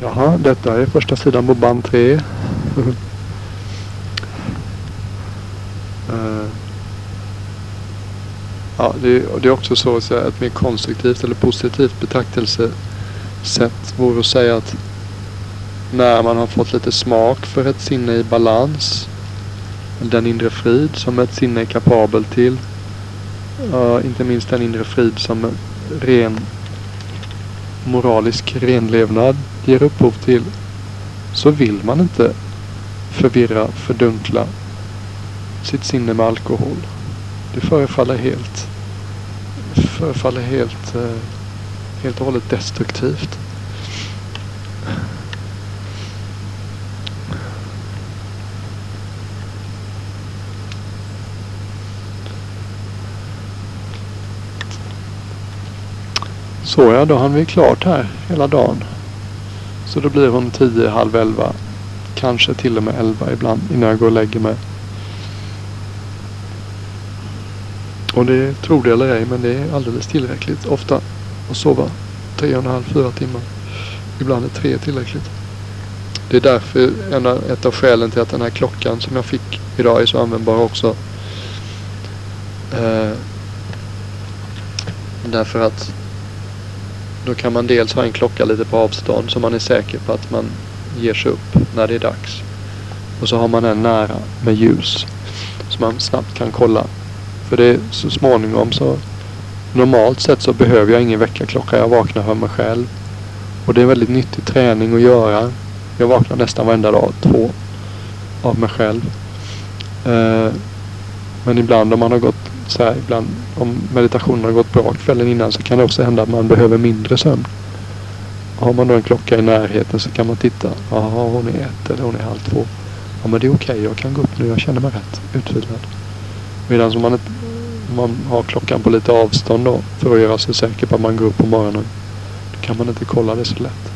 Jaha, detta är första sidan på band 3. Eh, ja, det, det, är också så att säga ett mer konstruktivt eller positivt betraktelsesätt vore att säga att när man har fått lite smak för ett sinne i balans, den inre frid som ett sinne är kapabel till, uh, inte minst den inre frid som ren moralisk renlevnad ger upphov till så vill man inte förvirra, fördunkla sitt sinne med alkohol. Det förefaller helt förefaller helt, eh, helt och hållet destruktivt. Så ja, då hann vi klart här hela dagen. Så då blir hon tio, halv elva. Kanske till och med elva ibland innan jag går och lägger mig. Och det tror det eller ej, men det är alldeles tillräckligt ofta att sova tre och en halv, fyra timmar. Ibland är tre tillräckligt. Det är därför en, ett av skälen till att den här klockan som jag fick idag är så användbar också. Eh, därför att då kan man dels ha en klocka lite på avstånd så man är säker på att man ger sig upp när det är dags. Och så har man en nära med ljus så man snabbt kan kolla. För det är så småningom så normalt sett så behöver jag ingen väckarklocka. Jag vaknar för mig själv. Och det är en väldigt nyttig träning att göra. Jag vaknar nästan varenda dag två av mig själv. Eh, men ibland om man har gått så här, ibland om meditationen har gått bra kvällen innan så kan det också hända att man behöver mindre sömn. Har man då en klocka i närheten så kan man titta. Jaha, hon är ett eller hon är halv två. Ja, men det är okej. Okay. Jag kan gå upp nu. Jag känner mig rätt utvilad. Medan om man, man har klockan på lite avstånd då för att göra sig säker på att man går upp på morgonen. Då kan man inte kolla det så lätt.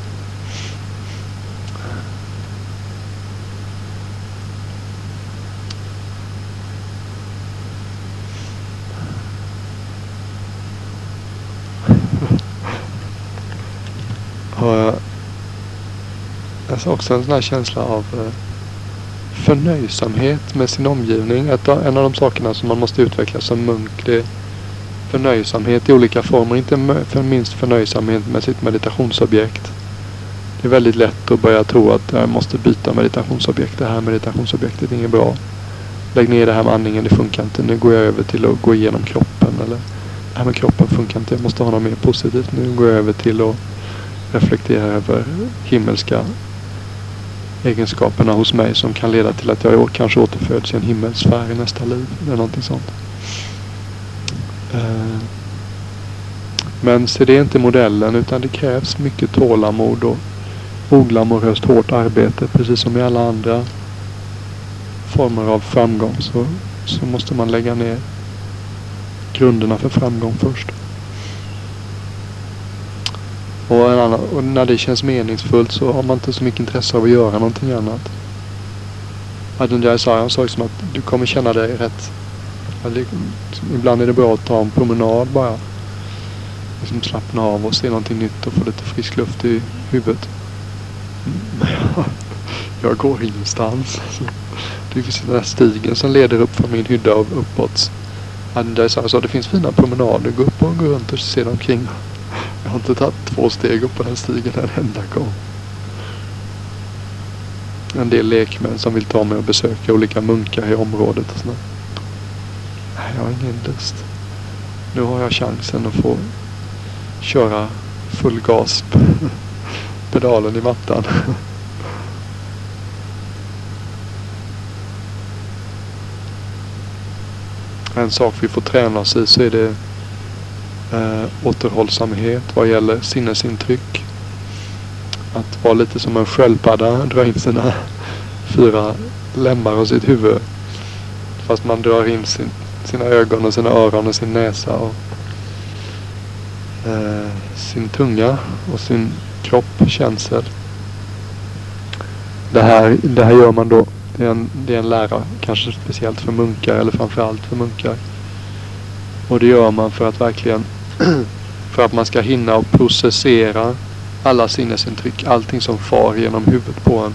har jag också en sån här känsla av eh, förnöjsamhet med sin omgivning. Ett, en av de sakerna som man måste utveckla som munk det är förnöjsamhet i olika former. Inte för minst förnöjsamhet med sitt meditationsobjekt. Det är väldigt lätt att börja tro att jag måste byta meditationsobjekt. Det här meditationsobjektet är inget bra. Lägg ner det här med andningen, det funkar inte. Nu går jag över till att gå igenom kroppen. Eller det här med kroppen funkar inte. Jag måste ha något mer positivt. Nu går jag över till att reflektera över himmelska egenskaperna hos mig som kan leda till att jag kanske återföds i en himmelsfär i nästa liv. Eller någonting sånt. Eh, men se det är inte modellen utan det krävs mycket tålamod och oglamoröst hårt arbete. Precis som i alla andra former av framgång så, så måste man lägga ner grunderna för framgång först. Och, annan, och, när det känns meningsfullt så har man inte så mycket intresse av att göra någonting annat. Adunjai Sayan sa liksom att du kommer känna dig rätt. Ibland är det bra att ta en promenad bara. Liksom slappna av och se någonting nytt och få lite frisk luft i huvudet. Jag, går ingenstans. Det finns den där stigen som leder upp från min hydda och uppåt. Adunjai Sayan sa att det finns fina promenader. Gå upp och gå runt och se dig omkring. Jag har inte tagit två steg upp på den stigen en enda gång. En del lekmän som vill ta mig och besöka olika munkar i området och sådär. Nej, jag har ingen lust. Nu har jag chansen att få köra full gas på pedalen i mattan. En sak vi får träna oss i så är det eh, återhållsamhet vad gäller sinnesintryck. Att vara lite som en sköldpadda, dra in sina fyra lemmar och sitt huvud. Fast man drar in sin, sina ögon och sina öron och sin näsa och eh, sin tunga och sin kropp, känsel. Det här, det här gör man då. Det är, en, det är en lära, kanske speciellt för munkar eller framförallt för munkar. Och det gör man för att verkligen för att man ska hinna och processera alla sinnesintryck, allting som far genom huvudet på en.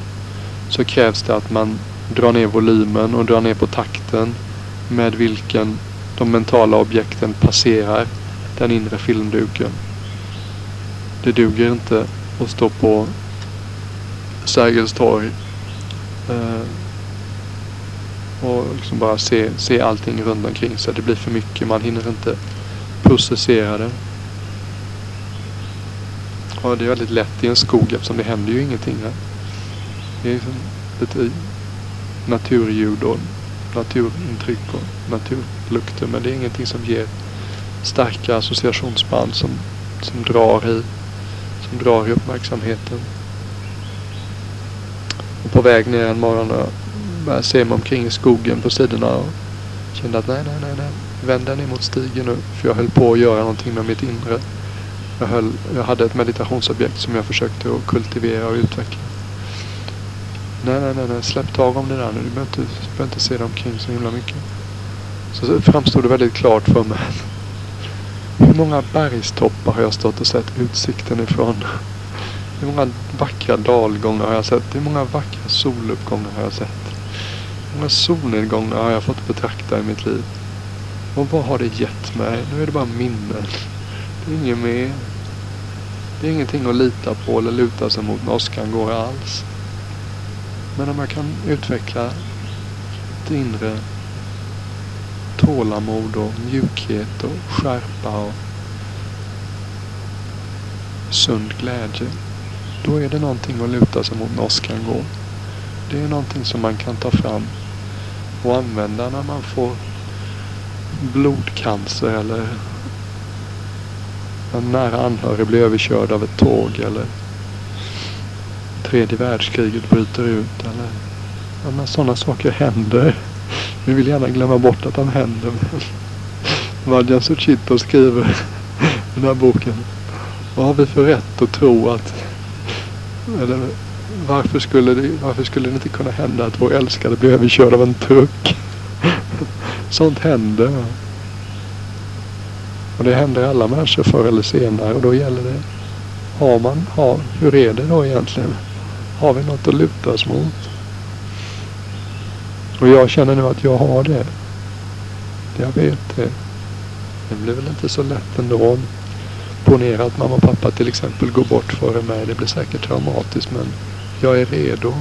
Så krävs det att man drar ner volymen och drar ner på takten med vilken de mentala objekten passerar den inre filmduken. Det duger inte att stå på Sergels torg eh, och liksom bara se, se allting runt omkring sig. Det blir för mycket. Man hinner inte processerade. Och det är väldigt lätt i en skog eftersom det händer ju ingenting här. Det är liksom lite naturljud och naturintryck och naturlukter. Men det är ingenting som ger starka associationsband som, som drar i som drar i uppmärksamheten. Och på väg ner en morgon Jag ser mig omkring i skogen på sidorna och kände att nej, nej, nej, nej. Vänd den emot stigen nu. För jag höll på att göra någonting med mitt inre. Jag, höll, jag hade ett meditationsobjekt som jag försökte att kultivera och utveckla. Nej, nej, nej, nej. släpp tag om det där nu. Du behöver inte, behöver inte se dig omkring så himla mycket. Så framstod det väldigt klart för mig. Hur många bergstoppar har jag stått och sett utsikten ifrån? Hur många vackra dalgångar har jag sett? Hur många vackra soluppgångar har jag sett? Hur många solnedgångar har jag fått betrakta i mitt liv? Och vad har det gett mig? Nu är det bara minnen. Det är inget mer. Det är ingenting att lita på eller luta sig mot när åskan går alls. Men om jag kan utveckla ett inre tålamod och mjukhet och skärpa och sund glädje. Då är det någonting att luta sig mot när åskan går. Det är någonting som man kan ta fram och använda när man får blodcancer eller en nära anhörig blir överkörd av ett tåg eller tredje världskriget bryter ut eller ja, men sådana saker händer. Vi vill gärna glömma bort att de händer. Vadjan Suchito skriver i den här boken. Vad har vi för rätt att tro att eller varför skulle, det, varför skulle det inte kunna hända att vår älskade blir överkörd av en truck? Sånt händer. Och det händer alla människor förr eller senare och då gäller det. Har man, har, hur är det då egentligen? Har vi något att luta oss mot? Och jag känner nu att jag har det. Jag vet det. Det blir väl inte så lätt ändå. Ponera att mamma och pappa till exempel går bort före mig. Det blir säkert traumatiskt men jag är redo.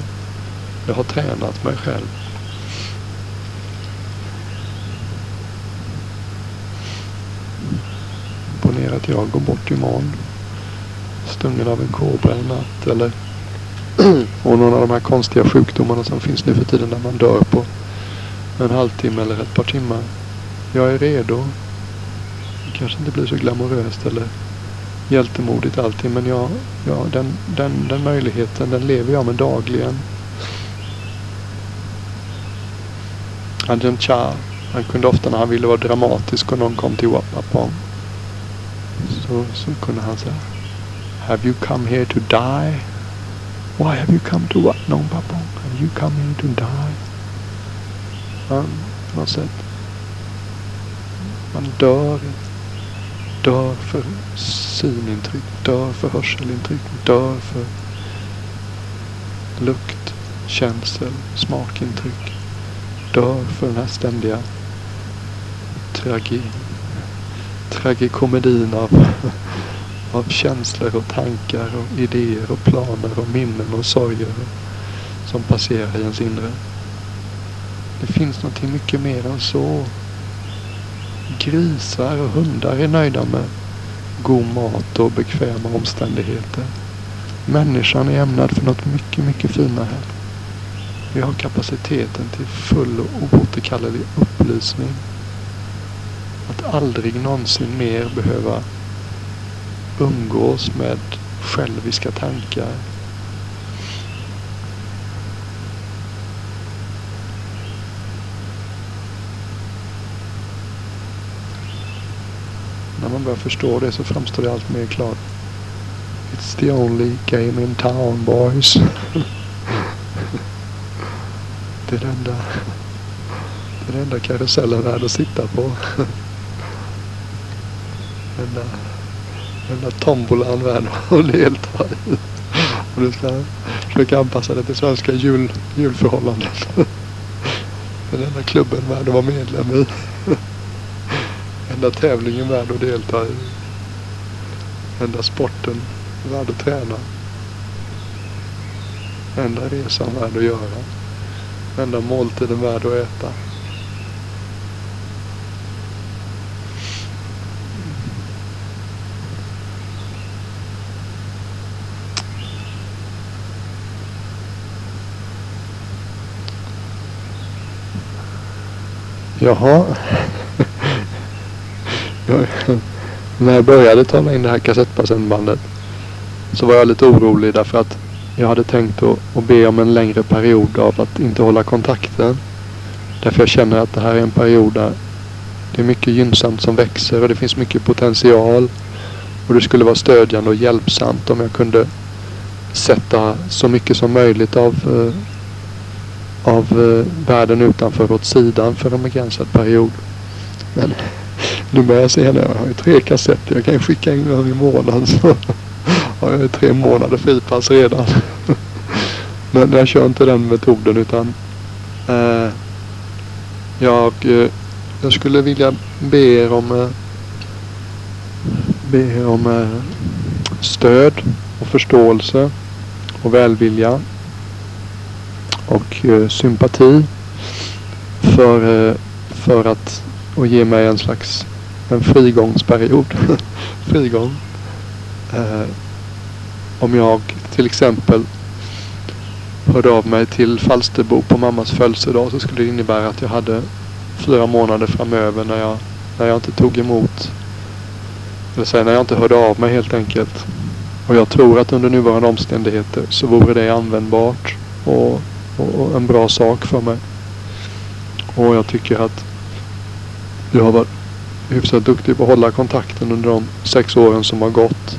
Jag har tränat mig själv. Ner att jag går bort imorgon. Stungen av en kobra en natt eller och någon av de här konstiga sjukdomarna som finns nu för tiden där man dör på en halvtimme eller ett par timmar. Jag är redo. Det kanske inte blir så glamoröst eller hjältemodigt alltid men jag, ja, den, den, den möjligheten den lever jag med dagligen. Ajahn Chah, han kunde ofta när han ville vara dramatisk och någon kom till Wapapong så kunde Have you come here to die? Why have you come to what? No, Babong. Have you come here to die? På något sätt. Man dör. Dör för synintryck. Dör för hörselintryck. Dör för lukt, känsel, smakintryck. Dör för den här ständiga tragi, tragikomedin av av känslor och tankar och idéer och planer och minnen och sorger som passerar i ens inre. Det finns någonting mycket mer än så. Grisar och hundar är nöjda med god mat och bekväma omständigheter. Människan är ämnad för något mycket, mycket finare. Vi har kapaciteten till full och oåterkallelig upplysning. Att aldrig någonsin mer behöva umgås med själviska tankar. När man börjar förstå det så framstår det allt mer klart. It's the only game in town boys. det är den enda, det är den enda karusellen värd att sitta på. den enda Den där tombolan värd att delta i. Och du ska försöka anpassa det till svenska jul, julförhållanden. Den enda klubben värd att vara medlem i. Enda tävlingen värd att delta i. Enda sporten värd att träna. Enda resan värd att göra. Enda måltiden värd att äta. Jaha. När jag började tala in det här kassettbassändbandet så var jag lite orolig därför att jag hade tänkt att, att be om en längre period av att inte hålla kontakten. Därför jag känner att det här är en period där det är mycket gynnsamt som växer och det finns mycket potential. Och det skulle vara stödjande och hjälpsamt om jag kunde sätta så mycket som möjligt av, eh, av eh, världen utanför åt sidan för en begränsad period. Men nu börjar jag se när jag har ju tre kassetter. Jag kan ju skicka en gång i månaden så har jag ju tre månader fripass redan. Men jag kör inte den metoden utan eh, jag, eh, jag skulle vilja be er om, eh, be er om eh, stöd och förståelse och välvilja och eh, sympati för, eh, för att och ge mig en slags en frigångsperiod. Frigång. Eh, om jag till exempel hörde av mig till Falsterbo på mammas födelsedag så skulle det innebära att jag hade fyra månader framöver när jag, när jag inte tog emot. Eller säga när jag inte hörde av mig helt enkelt. Och jag tror att under nuvarande omständigheter så vore det användbart och, och, en bra sak för mig. Och jag tycker att jag har varit hyfsat duktig på att hålla kontakten under de sex åren som har gått.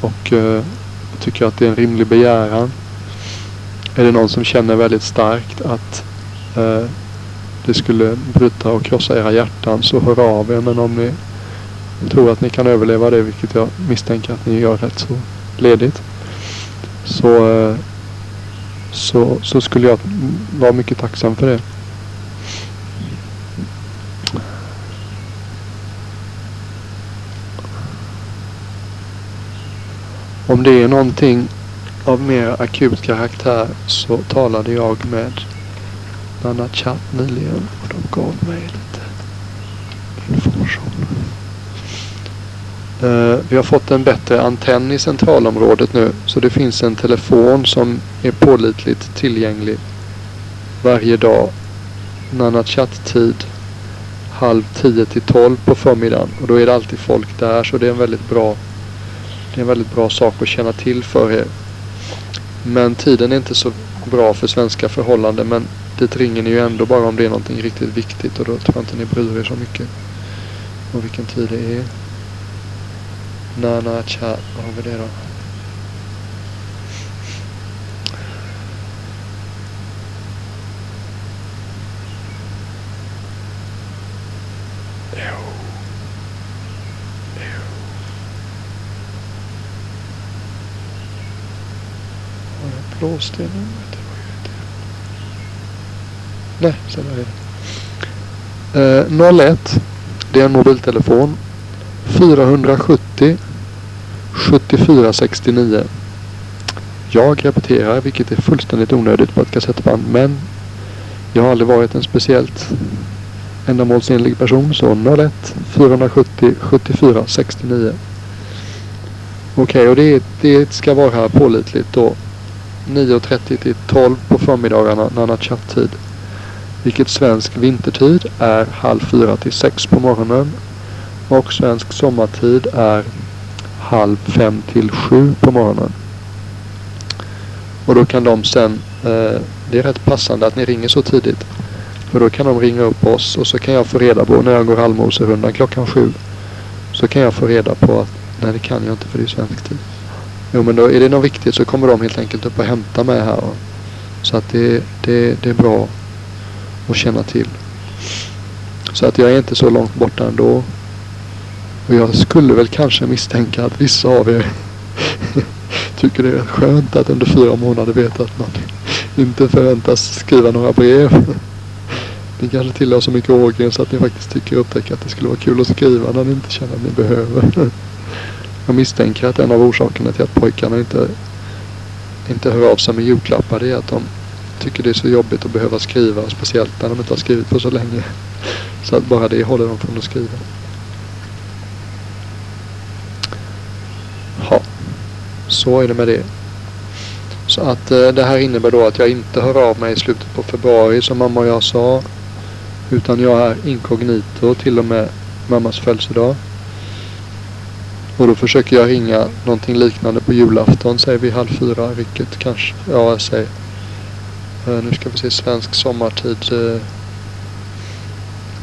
Och eh, tycker att det är en rimlig begäran. Är det någon som känner väldigt starkt att eh, det skulle bryta och krossa era hjärtan så hör av er. Men om ni tror att ni kan överleva det, vilket jag misstänker att ni gör rätt så ledigt. Så, eh, så, så skulle jag vara mycket tacksam för det. Om det är någonting av mer akut karaktär så talade jag med Nanna Chatt nyligen och de gav mig lite information. Uh, Eh, vi har fått en bättre antenn i centralområdet nu så det finns en telefon som är pålitligt tillgänglig varje dag. Annan Chatt-tid halv tio till tolv på förmiddagen och då är det alltid folk där så det är en väldigt bra det är en väldigt bra sak att känna till för er. Men tiden är inte så bra för svenska förhållanden. Men dit ringer ni ju ändå bara om det är någonting riktigt viktigt. Och då tror jag inte ni bryr er så mycket om vilken tid det är. Nana chat, vad har vi det då? blåstenen. Nej, så där är det. Eh, 01. Det är en mobiltelefon. 470 74 69. Jag repeterar, vilket är fullständigt onödigt på ett kassettband, men jag har aldrig varit en speciellt ändamålsenlig person. Så 01 470 74 69. Okej, okay, och det, det ska vara pålitligt då 9.30 till 12 på förmiddagarna Nana Chat-tid. Vilket svensk vintertid är halv fyra till sex på morgonen. Och svensk sommartid är halv fem till sju på morgonen. Och då kan de sen, eh, det är rätt passande att ni ringer så tidigt. För då kan de ringa upp oss och så kan jag få reda på när jag går allmoserundan klockan sju. Så kan jag få reda på att, nej det kan jag inte för det är svensk tid. Jo men då är det något viktigt så kommer de helt enkelt upp och hämtar mig här. Så att det, det, det är bra att känna till. Så att jag är inte så långt borta ändå. Och jag skulle väl kanske misstänka att vissa av er tycker det är skönt att under fyra månader veta att man inte förväntas skriva några brev. Ni kanske tillhör så mycket ågren så att ni faktiskt tycker upptäcka att det skulle vara kul att skriva när ni inte känner att ni behöver. Jag misstänker att en av orsakerna till att pojkarna inte, inte hör av sig med julklappar är att de tycker det är så jobbigt att behöva skriva. Speciellt när de inte har skrivit på så länge. Så att bara det håller dem från att skriva. Ja, så är det med det. Så att eh, det här innebär då att jag inte hör av mig i slutet på februari som mamma och jag sa. Utan jag är inkognito till och med mammas födelsedag. Och då försöker jag ringa någonting liknande på julafton, säger vi halv fyra, vilket kanske, ja jag säger. Eh, nu ska vi se svensk sommartid. Uh,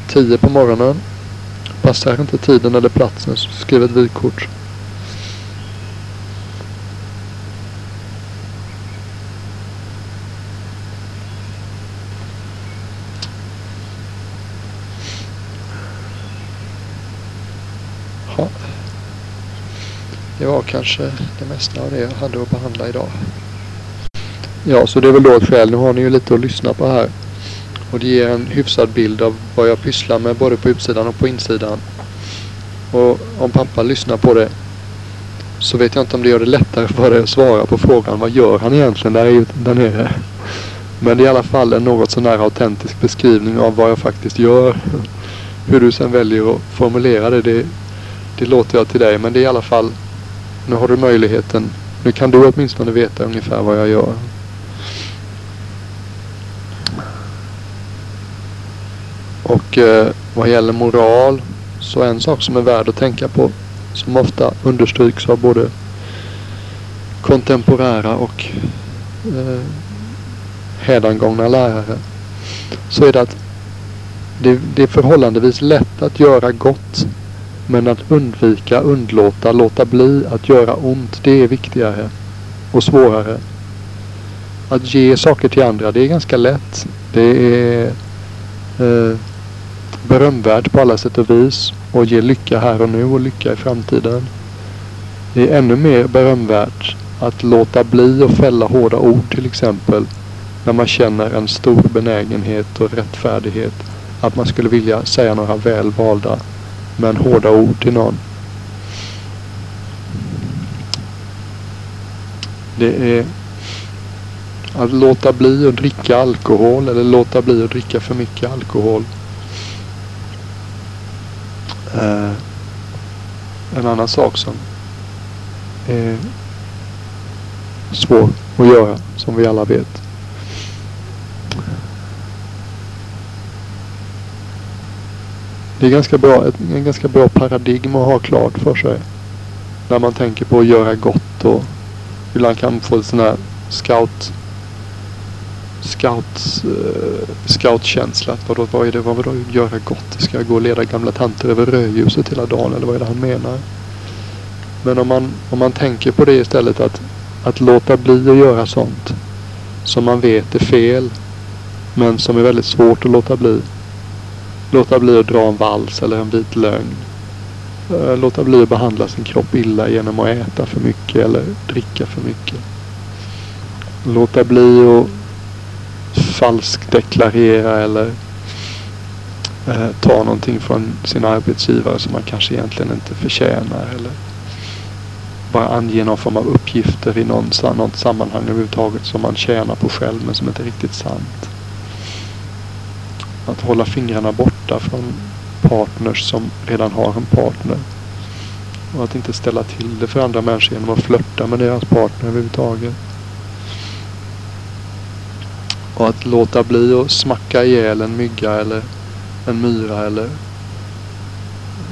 tio på morgonen. Passar inte tiden eller platsen så skriv ett vykort. Det var kanske det mesta av det jag hade att behandla idag. Ja, så det är väl då ett skäl. Nu har ni ju lite att lyssna på här. Och det ger en hyfsad bild av vad jag pysslar med både på utsidan och på insidan. Och om pappa lyssnar på det så vet jag inte om det gör det lättare för dig att svara på frågan vad gör han egentligen där, där nere. Men det är i alla fall en något sånär autentisk beskrivning av vad jag faktiskt gör. Hur du sen väljer att formulera det, det, det låter jag till dig. Men det är i alla fall nu har du möjligheten. Nu kan du åtminstone veta ungefär vad jag gör. Och eh, vad gäller moral så en sak som är värd att tänka på som ofta understryks av både kontemporära och eh, hädangångna lärare så är det att det, det är förhållandevis lätt att göra gott men att undvika, undlåta, låta bli att göra ont, det är viktigare och svårare. Att ge saker till andra, det är ganska lätt. Det är eh, berömvärt på alla sätt och vis och ger lycka här och nu och lycka i framtiden. Det är ännu mer berömvärt att låta bli att fälla hårda ord till exempel när man känner en stor benägenhet och rättfärdighet att man skulle vilja säga några väl valda men hårda ord till någon. Det är att låta bli att dricka alkohol eller låta bli att dricka för mycket alkohol. Eh, en annan sak som är svår att göra som vi alla vet. Det är ganska bra, ett, en ganska bra paradigm att ha klart för sig. När man tänker på att göra gott och ibland kan man få en sån här scout scout, uh, eh, scoutkänsla. Vadå, vad är det? Vad vadå göra gott? Ska jag gå och leda gamla tanter över rödljuset hela dagen eller vad är det han menar? Men om man, om man tänker på det istället att, att låta bli att göra sånt som man vet är fel men som är väldigt svårt att låta bli låta bli att dra en vals eller en vit lögn. Eh, låta bli att behandla sin kropp illa genom att äta för mycket eller dricka för mycket. Låta bli att falskdeklarera eller eh, ta någonting från sin arbetsgivare som man kanske egentligen inte förtjänar. Eller bara ange någon form av uppgifter i någon, något sammanhang överhuvudtaget som man tjänar på själv men som inte är riktigt sant. Att hålla fingrarna borta från partners som redan har en partner. Och att inte ställa till det för andra människor genom att flörta med deras partner överhuvudtaget. Och att låta bli att smacka ihjäl en mygga eller en myra eller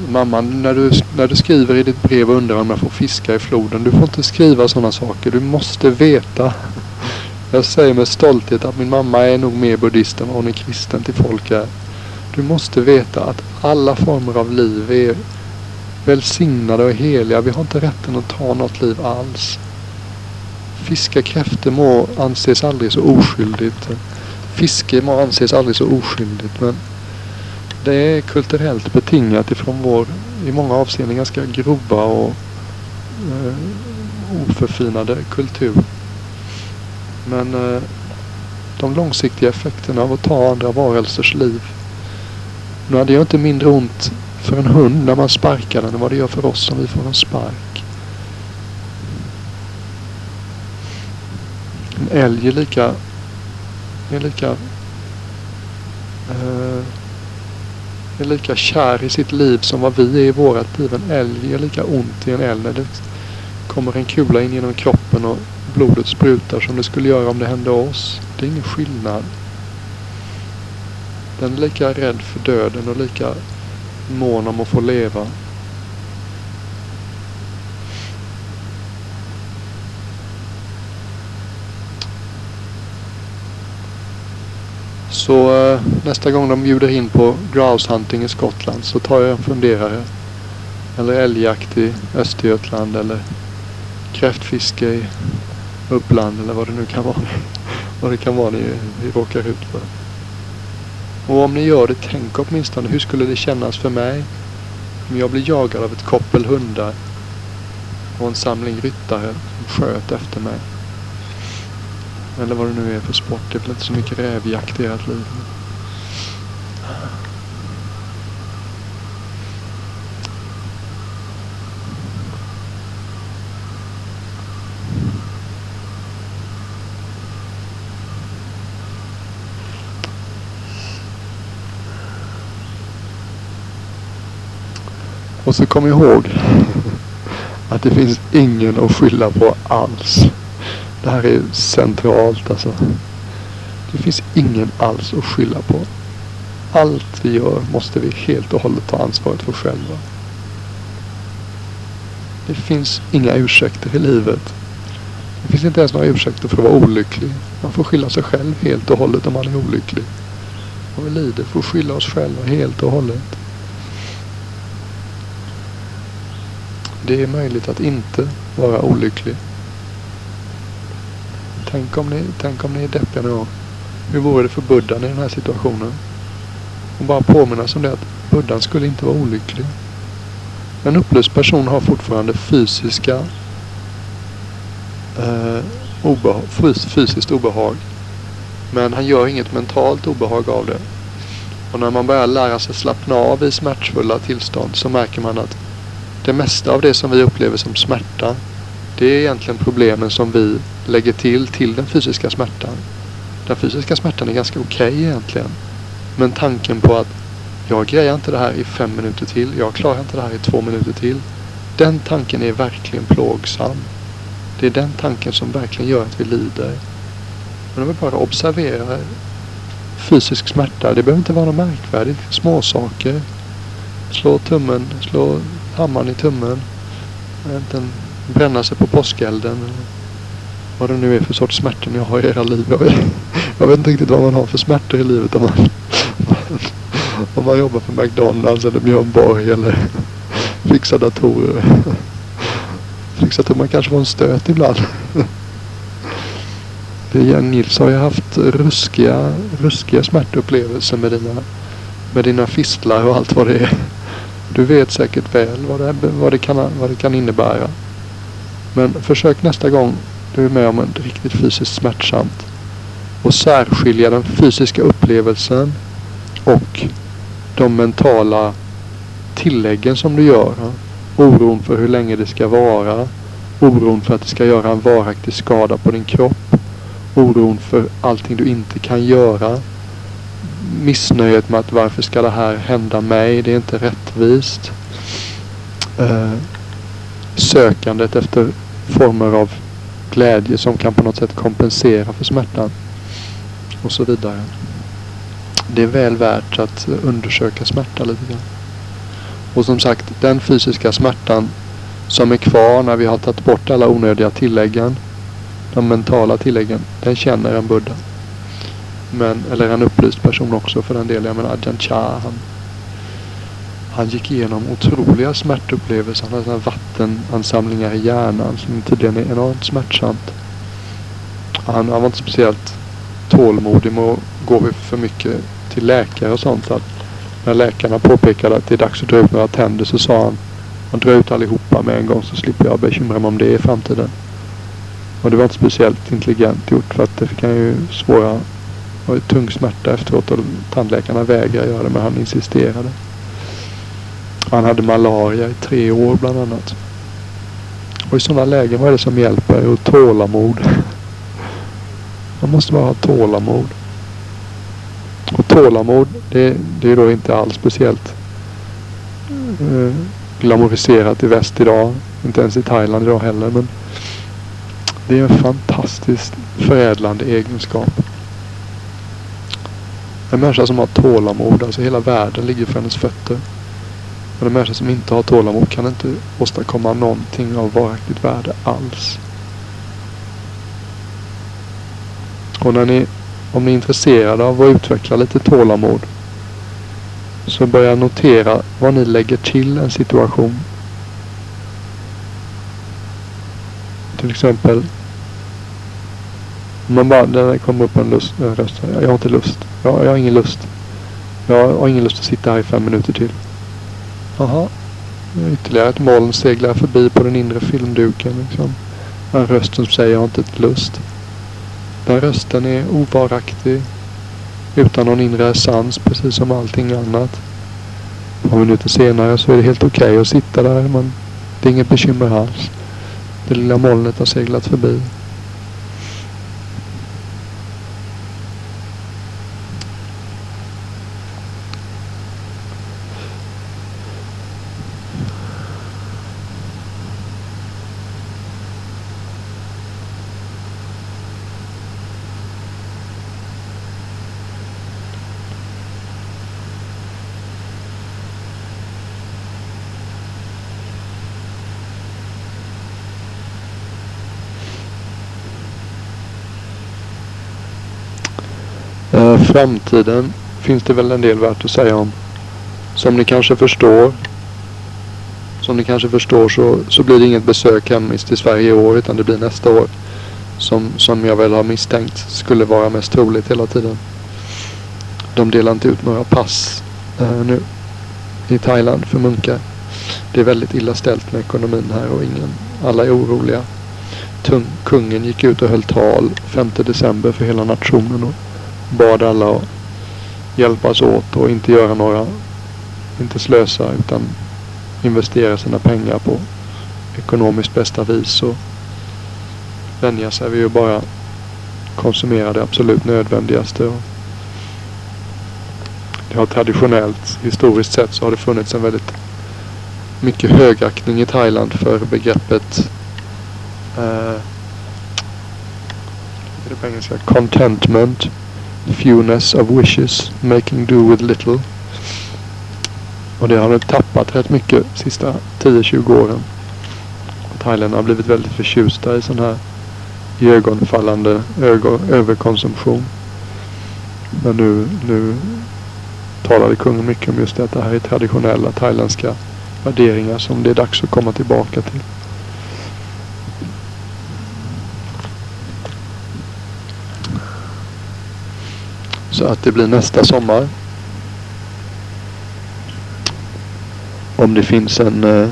Mamma, när du, när du skriver i ditt brev och undrar om jag får fiska i floden. Du får inte skriva sådana saker. Du måste veta jag säger med stolthet att min mamma är nog mer buddhist än vad hon är kristen till folk är. Du måste veta att alla former av liv är välsignade och heliga. Vi har inte rätten att ta något liv alls. Fiska kräftor må anses aldrig så oskyldigt. Fiske må anses aldrig så oskyldigt men det är kulturellt betingat ifrån vår i många avseenden ganska grova och eh, oförfinade kultur. Men eh, de långsiktiga effekterna av att ta andra varelsers liv. Nu hade jag inte mindre ont för en hund när man sparkar den än vad det gör för oss om vi får en spark. En älg är lika, är lika eh, är lika kär i sitt liv som vad vi är i vårat liv. En älg är lika ont i en älg kommer en kula in genom kroppen och blodet sprutar som det skulle göra om det hände oss. Det är ingen skillnad. Den är lika rädd för döden och lika mån om att få leva. Så eh, nästa gång de bjuder in på grouse hunting i Skottland så tar jag en funderare. Eller älgjakt i Östergötland eller kräftfiske i Uppland eller vad det nu kan vara. vad det kan vara ni, ni råkar ut för. Och om ni gör det, tänk åtminstone hur skulle det kännas för mig om jag blir jagad av ett koppel hundar och en samling ryttare som sköt efter mig. Eller vad det nu är för sport. Det är väl inte så mycket rävjakt i ert liv. Och så kom ihåg att det finns ingen att skylla på alls. Det här är centralt alltså. Det finns ingen alls att skylla på. Allt vi gör måste vi helt och hållet ta ansvaret för själva. Det finns inga ursäkter i livet. Det finns inte ens några ursäkter för att vara olycklig. Man får skylla sig själv helt och hållet om man är olycklig. Om vi lider får skylla oss själva helt och hållet. Det är möjligt att inte vara olycklig. Tänk om ni, tänk om ni är deppiga nu. Hur vore det för Buddhan i den här situationen? Och bara påminnas om det att Buddhan skulle inte vara olycklig. En upplyst person har fortfarande fysiska eh, obehag, fysiskt obehag. Men han gör inget mentalt obehag av det. Och när man börjar lära sig slappna av i smärtfulla tillstånd så märker man att det mesta av det som vi upplever som smärta det är egentligen problemen som vi lägger till till den fysiska smärtan. Den fysiska smärtan är ganska okej okay egentligen. Men tanken på att jag grejar inte det här i fem minuter till. Jag klarar inte det här i två minuter till. Den tanken är verkligen plågsam. Det är den tanken som verkligen gör att vi lider. Men om vi bara observerar fysisk smärta. Det behöver inte vara något märkvärdigt. Småsaker. Slå tummen, slå hammaren i tummen. Bränna sig på påskelden. Vad det nu är för sorts smärtor ni har i era liv. Jag vet, jag vet inte riktigt vad man har för smärtor i livet om man, om man jobbar på McDonalds eller Björn Borg eller fixar datorer. Fixar datorer. Man kanske får en stöt ibland. Nils har ju haft ruskiga, ruskiga smärtupplevelser med dina, med dina fistlar och allt vad det är. Du vet säkert väl vad det, vad det, kan, vad det kan innebära. Men försök nästa gång du är med om en riktigt fysiskt smärtsamt och särskilja den fysiska upplevelsen och de mentala tilläggen som du gör. Oron för hur länge det ska vara. Oron för att det ska göra en varaktig skada på din kropp. Oron för allting du inte kan göra. Missnöjet med att varför ska det här hända mig? Det är inte rättvist. Eh, sökandet efter former av glädje som kan på något sätt kompensera för smärtan. Och så vidare. Det är väl värt att undersöka smärta lite grann. Och som sagt, den fysiska smärtan som är kvar när vi har tagit bort alla onödiga tilläggen, de mentala tilläggen, den känner en buddha. Men, eller en upplyst person också för den delen. Jag menar Ajahn Chah, han han gick igenom otroliga smärtupplevelser. Han hade vattenansamlingar i hjärnan som tydligen är enormt smärtsamt. Han, han var inte speciellt tålmodig med att gå för mycket till läkare och sånt. Så att när läkarna påpekade att det är dags att dra ut några tänder så sa han man drar ut allihopa med en gång så slipper jag bekymra mig om det i framtiden. Och det var inte speciellt intelligent gjort för att det fick han ju svåra och tung smärta efteråt och tandläkarna vägrade göra det men han insisterade. Han hade malaria i tre år bland annat. Och i sådana lägen, vad är det som hjälper? Jo, tålamod. Man måste bara ha tålamod. Och tålamod, det, det är då inte alls speciellt eh, glamoriserat i väst idag. Inte ens i Thailand idag heller. Men det är en fantastiskt förädlande egenskap. En människa som har tålamod, alltså hela världen ligger för hennes fötter. Men en människa som inte har tålamod kan inte åstadkomma någonting av varaktigt värde alls. Och när ni, om ni är intresserade av att utveckla lite tålamod så börja notera vad ni lägger till en situation. Till exempel man bara, det kommer upp en, lust, en röst. Jag har inte lust. Jag, jag har ingen lust. Jag har ingen lust att sitta här i fem minuter till. Jaha. Ytterligare ett moln seglar förbi på den inre filmduken. Liksom. En röst som säger jag har inte ett lust. Den rösten är ovaraktig. Utan någon inre essens precis som allting annat. Ett par minuter senare så är det helt okej okay att sitta där. Men det är inget bekymmer alls. Det lilla molnet har seglat förbi. Framtiden finns det väl en del värt att säga om. Som ni kanske förstår. Som ni kanske förstår så, så blir det inget besök hemist i Sverige i år utan det blir nästa år. Som, som jag väl har misstänkt skulle vara mest troligt hela tiden. De delar inte ut några pass eh, nu i Thailand för munkar. Det är väldigt illa ställt med ekonomin här och ingen, alla är oroliga. Tung, kungen gick ut och höll tal 5 december för hela nationen och bad alla att hjälpas åt och inte göra några, inte slösa utan investera sina pengar på ekonomiskt bästa vis och vänja sig vid att bara konsumera det absolut nödvändigaste. Och det har traditionellt, historiskt sett så har det funnits en väldigt mycket högaktning i Thailand för begreppet eh, är det på engelska? Contentment fewness of wishes, making do with little. Och det har de tappat rätt mycket de sista 10-20 åren. Thailand har blivit väldigt förtjusta i sån här ögonfallande ögon, överkonsumtion. Men nu, nu talade kungen mycket om just det att det här är traditionella thailändska värderingar som det är dags att komma tillbaka till. Så att det blir nästa sommar. Om det finns en, eh,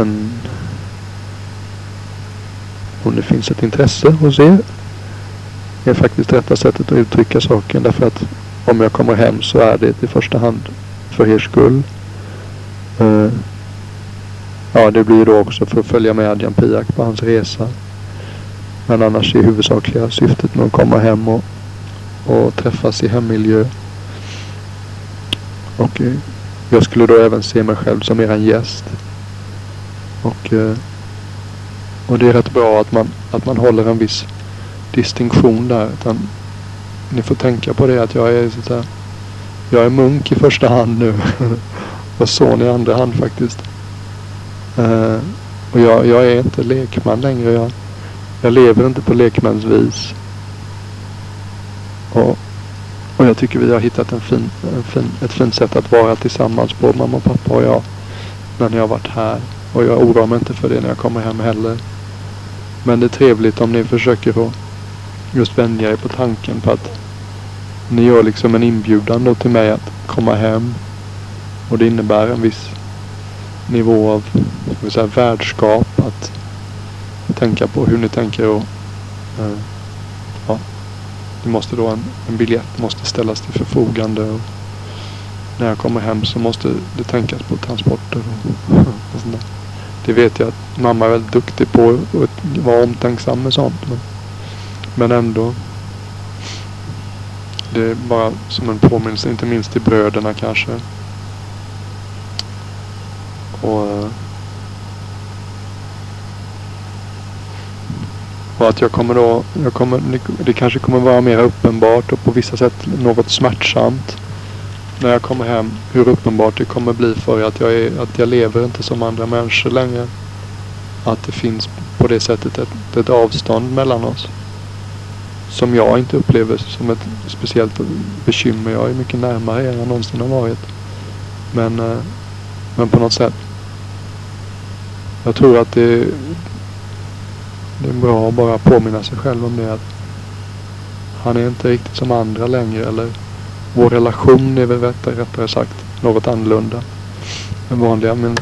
en om det finns ett intresse hos er Det är faktiskt rätta sättet att uttrycka saken. Därför att om jag kommer hem så är det i första hand för er skull. Eh, ja, det blir då också för att följa med Adjan Piak på hans resa. Men annars är huvudsakliga syftet med att komma hem och, och träffas i hemmiljö. Och eh, jag skulle då även se mig själv som eran gäst. Och, eh, och det är rätt bra att man, att man håller en viss distinktion där. Utan ni får tänka på det att jag är så jag är munk i första hand nu. och son i andra hand faktiskt. Eh, och jag, jag, är inte lekman längre. Jag, jag lever inte på lekmansvis. Och, och jag tycker vi har hittat en fin, en fin, ett fint sätt att vara tillsammans, både mamma och pappa och jag, när ni har varit här. Och jag oroar mig inte för det när jag kommer hem heller. Men det är trevligt om ni försöker att just vänja er på tanken på att Ni gör liksom en inbjudan då till mig att komma hem. Och det innebär en viss nivå av ska säga, värdskap. Att tänka på hur ni tänker och eh, ja, det måste då en, en biljett måste ställas till förfogande. Och när jag kommer hem så måste det tänkas på transporter och, och sånt där. Det vet jag att mamma är väldigt duktig på att vara omtänksam med sånt. Men, men ändå. Det är bara som en påminnelse, inte minst till bröderna kanske. Och, eh, att jag kommer då, jag kommer, det kanske kommer vara mer uppenbart och på vissa sätt något smärtsamt när jag kommer hem hur uppenbart det kommer bli för att jag, är, att jag lever inte som andra människor längre. Att det finns på det sättet ett, ett avstånd mellan oss. Som jag inte upplever som ett speciellt bekymmer. Jag är mycket närmare er än jag någonsin har varit. Men, eh, men på något sätt. Jag tror att det, det är bra att bara påminna sig själv om det. Att han är inte riktigt som andra längre. Eller vår relation är väl rättare, rättare sagt något annorlunda än vanliga. Men